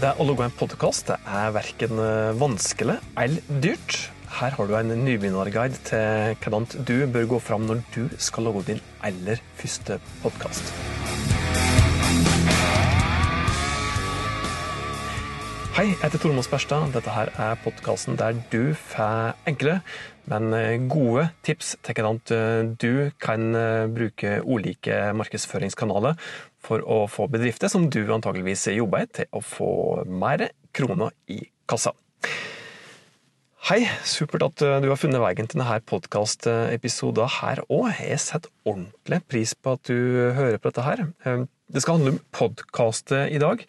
Det å lage en podkast er verken vanskelig eller dyrt. Her har du en nybegynnerguide til hvordan du bør gå fram når du skal lage din aller første podkast. Hei, jeg heter Tormod Sperstad. Dette her er podkasten der du får enkle, men gode tips til hvordan du kan bruke ulike markedsføringskanaler for å få bedrifter som du antageligvis jobber i, til å få mer kroner i kassa. Hei, supert at du har funnet veien til denne podkastepisoden her òg. Jeg setter ordentlig pris på at du hører på dette her. Det skal handle om podkast i dag.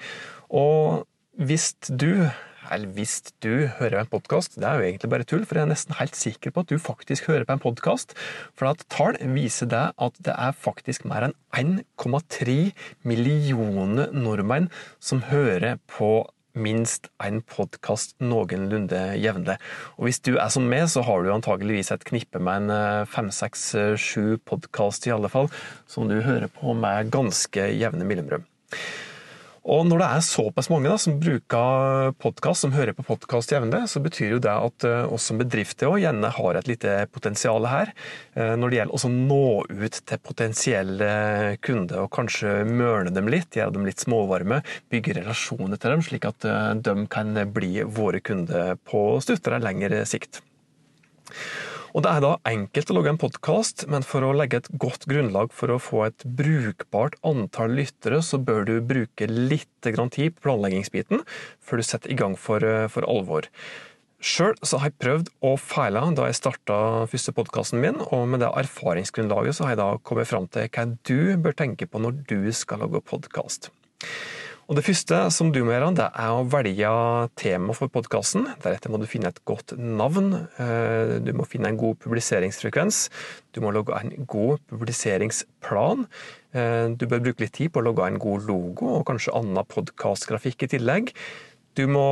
Og hvis du, eller hvis du hører en podkast, det er jo egentlig bare tull, for jeg er nesten helt sikker på at du faktisk hører på en podkast. For at tall viser det at det er faktisk mer enn 1,3 millioner nordmenn som hører på minst en podkast noenlunde jevnlig. Og hvis du er som meg, så har du antageligvis et knippe med en fem, seks, sju podkast i alle fall, som du hører på med ganske jevne mellomrom. Og når det er såpass mange da, som bruker podkast, som hører på podkast jevnlig, så betyr jo det at oss som bedrifter òg gjerne har et lite potensial her når det gjelder å nå ut til potensielle kunder, og kanskje mørne dem litt, gjøre dem litt småvarme, bygge relasjoner til dem, slik at de kan bli våre kunder på stuttere lengre sikt. Og Det er da enkelt å lage en podkast, men for å legge et godt grunnlag for å få et brukbart antall lyttere, så bør du bruke litt tid på planleggingsbiten før du setter i gang for, for alvor. Sjøl har jeg prøvd og feila da jeg starta første podkasten min, og med det erfaringsgrunnlaget så har jeg da kommet fram til hva du bør tenke på når du skal lage podkast. Og Det første som du må gjøre, det er å velge tema for podkasten. Deretter må du finne et godt navn. Du må finne en god publiseringsfrekvens. Du må logge en god publiseringsplan. Du bør bruke litt tid på å logge en god logo og kanskje annen podkastgrafikk i tillegg. Du må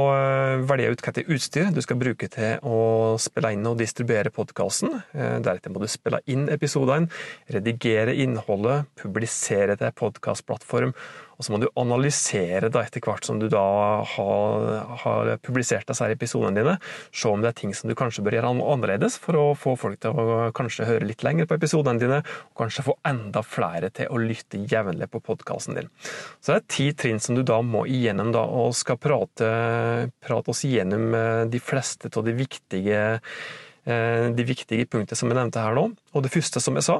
velge ut hvilket utstyr du skal bruke til å spille inn og distribuere podkasten. Deretter må du spille inn episodene, redigere innholdet, publisere til podkastplattform og så må du analysere da etter hvert som du da har, har publisert disse episodene dine, se om det er ting som du kanskje bør gjøre annerledes for å få folk til å kanskje høre litt lenger på episodene dine, og kanskje få enda flere til å lytte jevnlig på podkasten din. Så det er ti trinn som du da må igjennom da, og skal prate, prate oss igjennom eh, de fleste av de viktige eh, de viktige punktene som jeg nevnte her nå. Og det første, som jeg sa,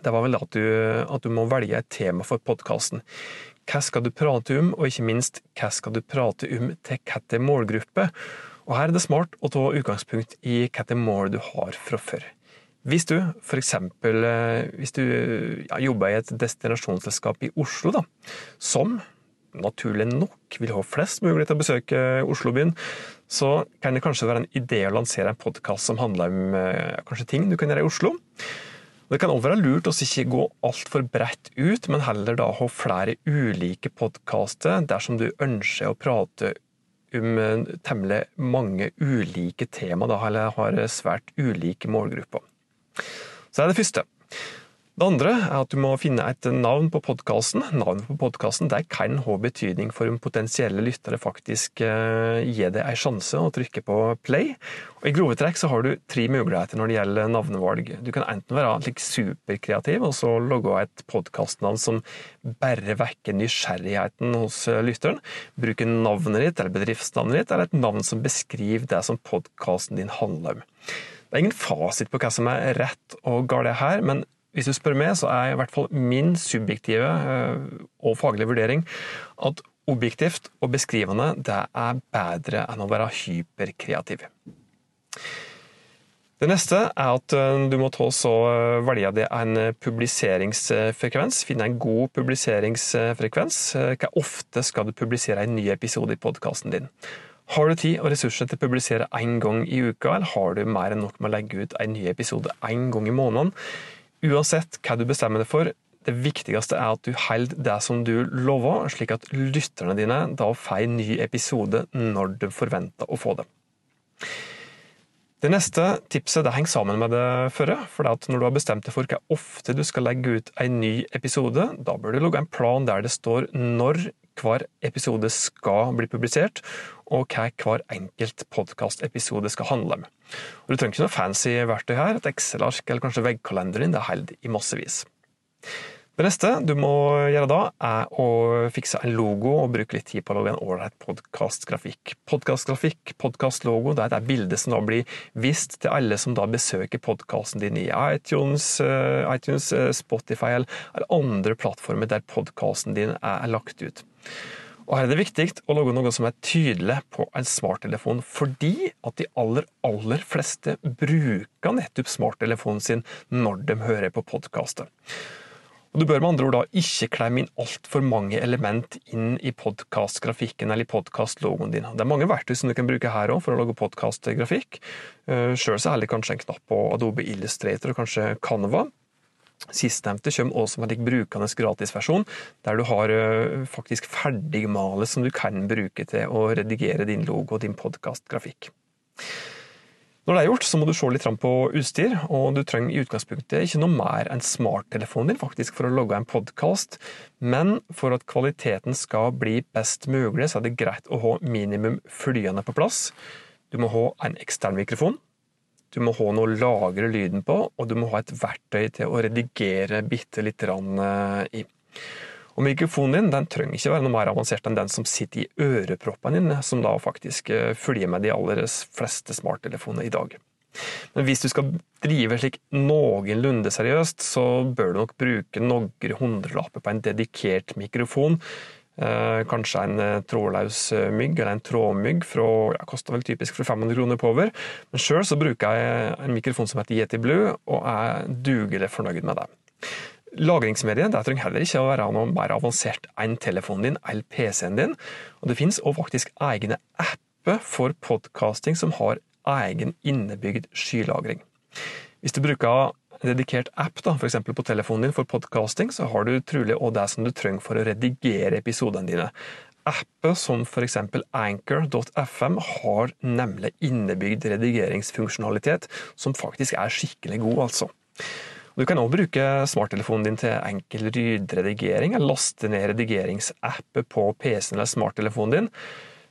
det var vel at du, at du må velge et tema for podkasten. Hva skal du prate om, og ikke minst, hva skal du prate om til hvilken målgruppe? Og Her er det smart å ta utgangspunkt i hvilke mål du har fra før. Hvis du f.eks. hvis du ja, jobber i et destinasjonsselskap i Oslo, da, som naturlig nok vil ha flest mulig til å besøke Oslobyen, så kan det kanskje være en idé å lansere en podkast som handler om kanskje ting du kan gjøre i Oslo. Det kan også være lurt å ikke gå altfor bredt ut, men heller da ha flere ulike podkaster dersom du ønsker å prate om temmelig mange ulike tema, da, eller har svært ulike målgrupper. Så det er det første. Det andre er at du må finne et navn på podkasten. Navnet på podkasten kan ha betydning for om potensielle lyttere faktisk gir deg en sjanse å trykke på play. Og I grove trekk så har du tre muligheter når det gjelder navnevalg. Du kan enten være like superkreativ og så logge et podkastnavn som bare vekker nysgjerrigheten hos lytteren. Bruke navnet ditt eller bedriftsnavnet ditt, eller et navn som beskriver det som podkasten din handler om. Det er ingen fasit på hva som er rett og galt her, men hvis du spør meg, så er i hvert fall min subjektive og faglige vurdering at objektivt og beskrivende det er bedre enn å være hyperkreativ. Det neste er at du må ta så velge deg en publiseringsfrekvens. Finne en god publiseringsfrekvens. Hvor ofte skal du publisere en ny episode i podkasten din? Har du tid og ressurser til å publisere én gang i uka, eller har du mer enn nok med å legge ut en ny episode én gang i måneden? Uansett hva du bestemmer deg for, det viktigste er at du holder det som du lover, slik at lytterne dine da får en ny episode når de forventer å få det. Det neste tipset det henger sammen med det førre. for Når du har bestemt deg for hvor ofte du skal legge ut en ny episode, da bør du lage en plan der det står når hver episode skal bli publisert, og hva hver enkelt podkastepisode skal handle om. Og du trenger ikke noe fancy verktøy her, et Excel-ark eller kanskje veggkalenderen din, det holder i massevis. Det neste du må gjøre da, er å fikse en logo og bruke litt tid på å lage en ålreit podkastgrafikk. Podkastgrafikk, podkastlogo, det er det bildet som da blir vist til alle som da besøker podkasten din i iTunes, eh, iTunes, eh, Spotify eller andre plattformer der podkasten din er lagt ut. Og Her er det viktig å lage noe som er tydelig på en smarttelefon, fordi at de aller, aller fleste bruker nettopp smarttelefonen sin når de hører på podkastet. Og Du bør med andre ord da ikke klemme inn altfor mange element inn i podkastgrafikken eller i podkastlogoen din. Det er mange verktøy som du kan bruke her òg for å lage podkastgrafikk. Eh, Sjøl det kanskje en knapp på Adobe Illustrator og kanskje Canva. Sistnevnte kommer også med en brukende gratisversjon, der du har eh, faktisk ferdigmale som du kan bruke til å redigere din logo og din podkastgrafikk. Når det er gjort, så må du se litt på utstyr, og du trenger i utgangspunktet ikke noe mer enn smarttelefonen din faktisk for å logge en podkast, men for at kvaliteten skal bli best mulig, så er det greit å ha minimum flyende på plass. Du må ha en ekstern mikrofon, du må ha noe å lagre lyden på, og du må ha et verktøy til å redigere bitte lite grann eh, i. Og mikrofonen din den trenger ikke være noe mer avansert enn den som sitter i øreproppen din, som da faktisk eh, følger med de aller fleste smarttelefoner i dag. Men hvis du skal drive slik noenlunde seriøst, så bør du nok bruke noen hundrelapper på en dedikert mikrofon. Eh, kanskje en eh, trådløs mygg eller en trådmygg fra ja, koster vel typisk fra 500 kroner på over. Men sjøl bruker jeg en mikrofon som heter Yeti Blue, og er dugelig fornøyd med det. Lagringsmediet det trenger heller ikke å være noe mer avansert enn telefonen din eller PC-en din. Og Det finnes også faktisk egne apper for podkasting som har egen innebygd skylagring. Hvis du bruker en dedikert app da, for på telefonen din for podkasting, så har du trolig også det som du trenger for å redigere episodene dine. Apper som f.eks. Anchor.fm har nemlig innebygd redigeringsfunksjonalitet som faktisk er skikkelig god, altså. Du kan også bruke smarttelefonen din til enkel lydredigering, eller laste ned redigeringsapper på PC-en eller smarttelefonen din.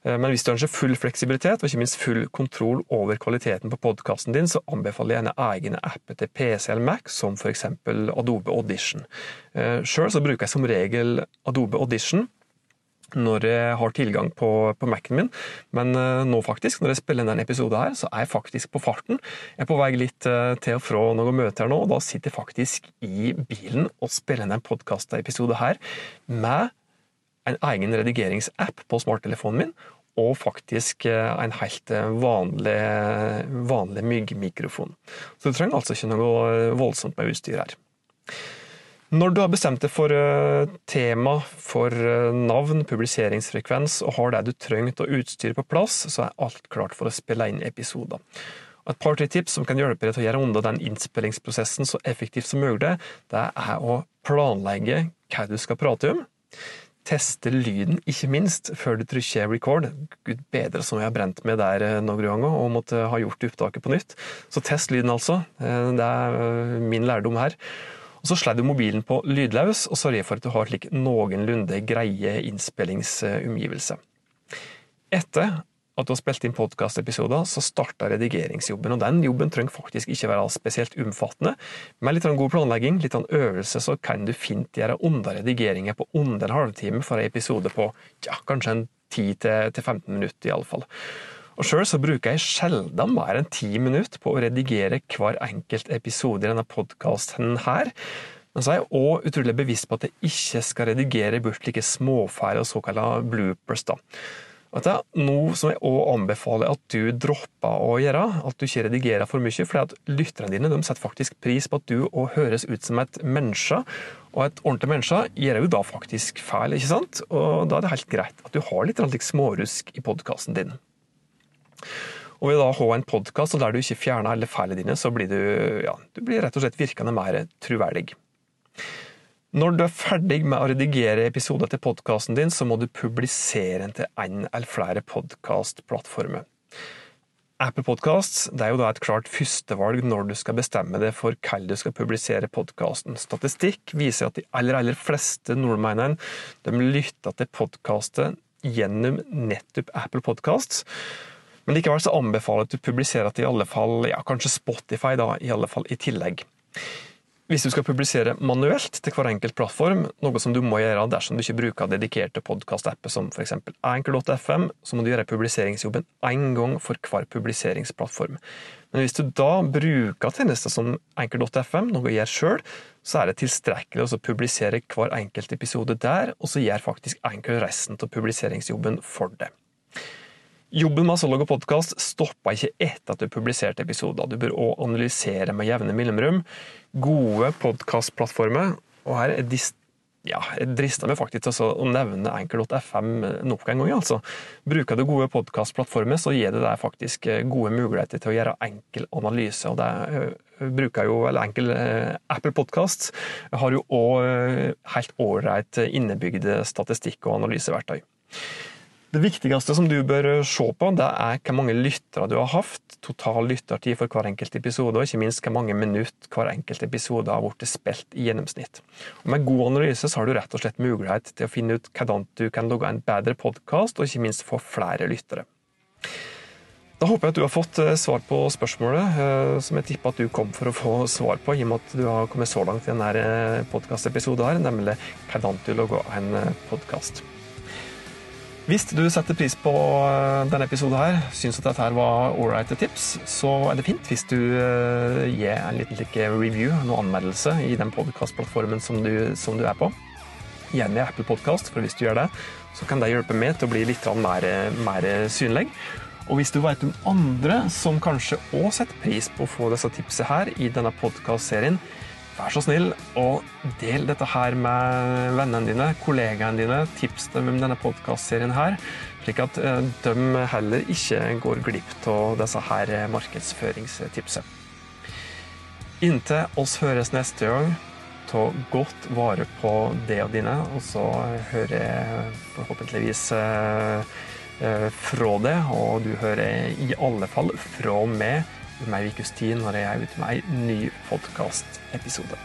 Eh, men hvis du ønsker full fleksibilitet og ikke minst full kontroll over kvaliteten på podkasten din, så anbefaler jeg gjerne egne apper til PC eller Mac, som f.eks. Adobe Audition. Eh, Sjøl bruker jeg som regel Adobe Audition når jeg har tilgang på, på Mac-en min. Men uh, nå faktisk, når jeg spiller inn denne episoden her, så er jeg faktisk på farten. Jeg er på vei litt uh, til og fra noen møter nå, og da sitter jeg faktisk i bilen og spiller inn en podkastepisode her med en egen redigeringsapp på smarttelefonen min, og faktisk uh, en helt vanlig, vanlig myggmikrofon. Så du trenger altså ikke noe voldsomt med utstyr her. Når du har bestemt deg for eh, tema, for eh, navn, publiseringsfrekvens og har det du trenger av utstyr på plass, så er alt klart for å spille inn episoder. Et par tre tips som kan hjelpe deg til å gjøre unna den innspillingsprosessen så effektivt som mulig, det er å planlegge hva du skal prate om. Teste lyden, ikke minst, før du trykker record. Gud bedre som jeg har brent med der eh, noen ganger og måtte ha gjort opptaket på nytt. Så test lyden, altså. Det er min lærdom her. Og Så slår du mobilen på lydløs og sørger for at du har slik noenlunde greie innspillingsomgivelse. Etter at du har spilt inn podkastepisoder, så starter redigeringsjobben. og Den jobben trenger faktisk ikke være spesielt omfattende. Med litt god planlegging, litt øvelse, så kan du fint gjøre unna redigeringer på under en halvtime for en episode på ja, kanskje en 10-15 minutter, iallfall. Og Sjøl så bruker jeg sjelden mer enn ti minutter på å redigere hver enkelt episode i denne podkasten her. Men så er jeg òg utrolig bevisst på at jeg ikke skal redigere bort like småfeil og såkalte bloopers. da. Og det er noe som jeg òg anbefaler at du dropper å gjøre, at du ikke redigerer for mye. For at lytterne dine setter faktisk pris på at du òg høres ut som et menneske. Og et ordentlig menneske gjør jo da faktisk feil, ikke sant? Og da er det helt greit at du har litt smårusk i podkasten din. Og ved da ha en podkast der du ikke fjerner alle feilene dine, så blir du, ja, du blir rett og slett virkende mer troverdig. Når du er ferdig med å redigere episoder til podkasten din, så må du publisere den til en eller flere podkastplattformer. Apple Podcasts er jo da et klart førstevalg når du skal bestemme deg for hvordan du skal publisere podkasten. Statistikk viser at de aller, aller fleste nordmennene lytter til podkaster gjennom nettopp Apple Podcasts. Men likevel så anbefaler jeg at du publiserer til i alle fall, ja, kanskje Spotify da, i alle fall i tillegg. Hvis du skal publisere manuelt til hver enkelt plattform, noe som du må gjøre dersom du ikke bruker dedikerte podkast-apper som f.eks. Anchor.fm, så må du gjøre publiseringsjobben én gang for hver publiseringsplattform. Men hvis du da bruker tjenester som Anchor.fm, noe jeg gjør sjøl, så er det tilstrekkelig å publisere hver enkelt episode der, og så gjør faktisk Anchor resten av publiseringsjobben for det. Jobben med å lage podkast stopper ikke etter at du publiserte episoder. Du bør òg analysere med jevne mellomrom. Gode podkastplattformer, og her er dist ja, jeg drister meg faktisk til å nevne Anchor.fm nok en gang. altså. Bruker du gode podkastplattformer, så gir det deg faktisk eh, gode muligheter til å gjøre enkel analyse. og det eh, bruker jo, eller enkel eh, Apple Podcast, har jo òg helt ålreit innebygde statistikk- og analyseverktøy. Det viktigste som du bør se på, det er hvor mange lyttere du har hatt, total lyttertid for hver enkelt episode, og ikke minst hvor mange minutter hver enkelt episode har blitt spilt i gjennomsnitt. Og med god analyse så har du rett og slett mulighet til å finne ut hvordan du kan lage en bedre podkast, og ikke minst få flere lyttere. Da håper jeg at du har fått eh, svar på spørsmålet, eh, som jeg tipper at du kom for å få svar på, i og med at du har kommet så langt i denne eh, podkastepisoden, nemlig hvordan du lager en podkast. Hvis du setter pris på eh, denne episoden her, syns at dette var ålreite tips, så er det fint hvis du uh, gir en liten like review, noen anmeldelse, i den podkastplattformen som, som, du er på. Gjerne Apple Podkast, for hvis du gjør det, så kan det hjelpe meg til å bli litt mer, mer synlig. Og hvis du vet om andre som kanskje òg setter pris på å få disse tipsene her i denne podkastserien, Vær så snill og del dette her med vennene dine, kollegaene dine. Tips dem om denne podkastserien her, slik at eh, de heller ikke går glipp av disse her markedsføringstipsene. Inntil oss høres neste gang, ta godt vare på det og dine, og så hører jeg forhåpentligvis eh, eh, fra det, og du hører i alle fall fra meg om ei ukes tid når jeg er ute med ei ny podkastepisode.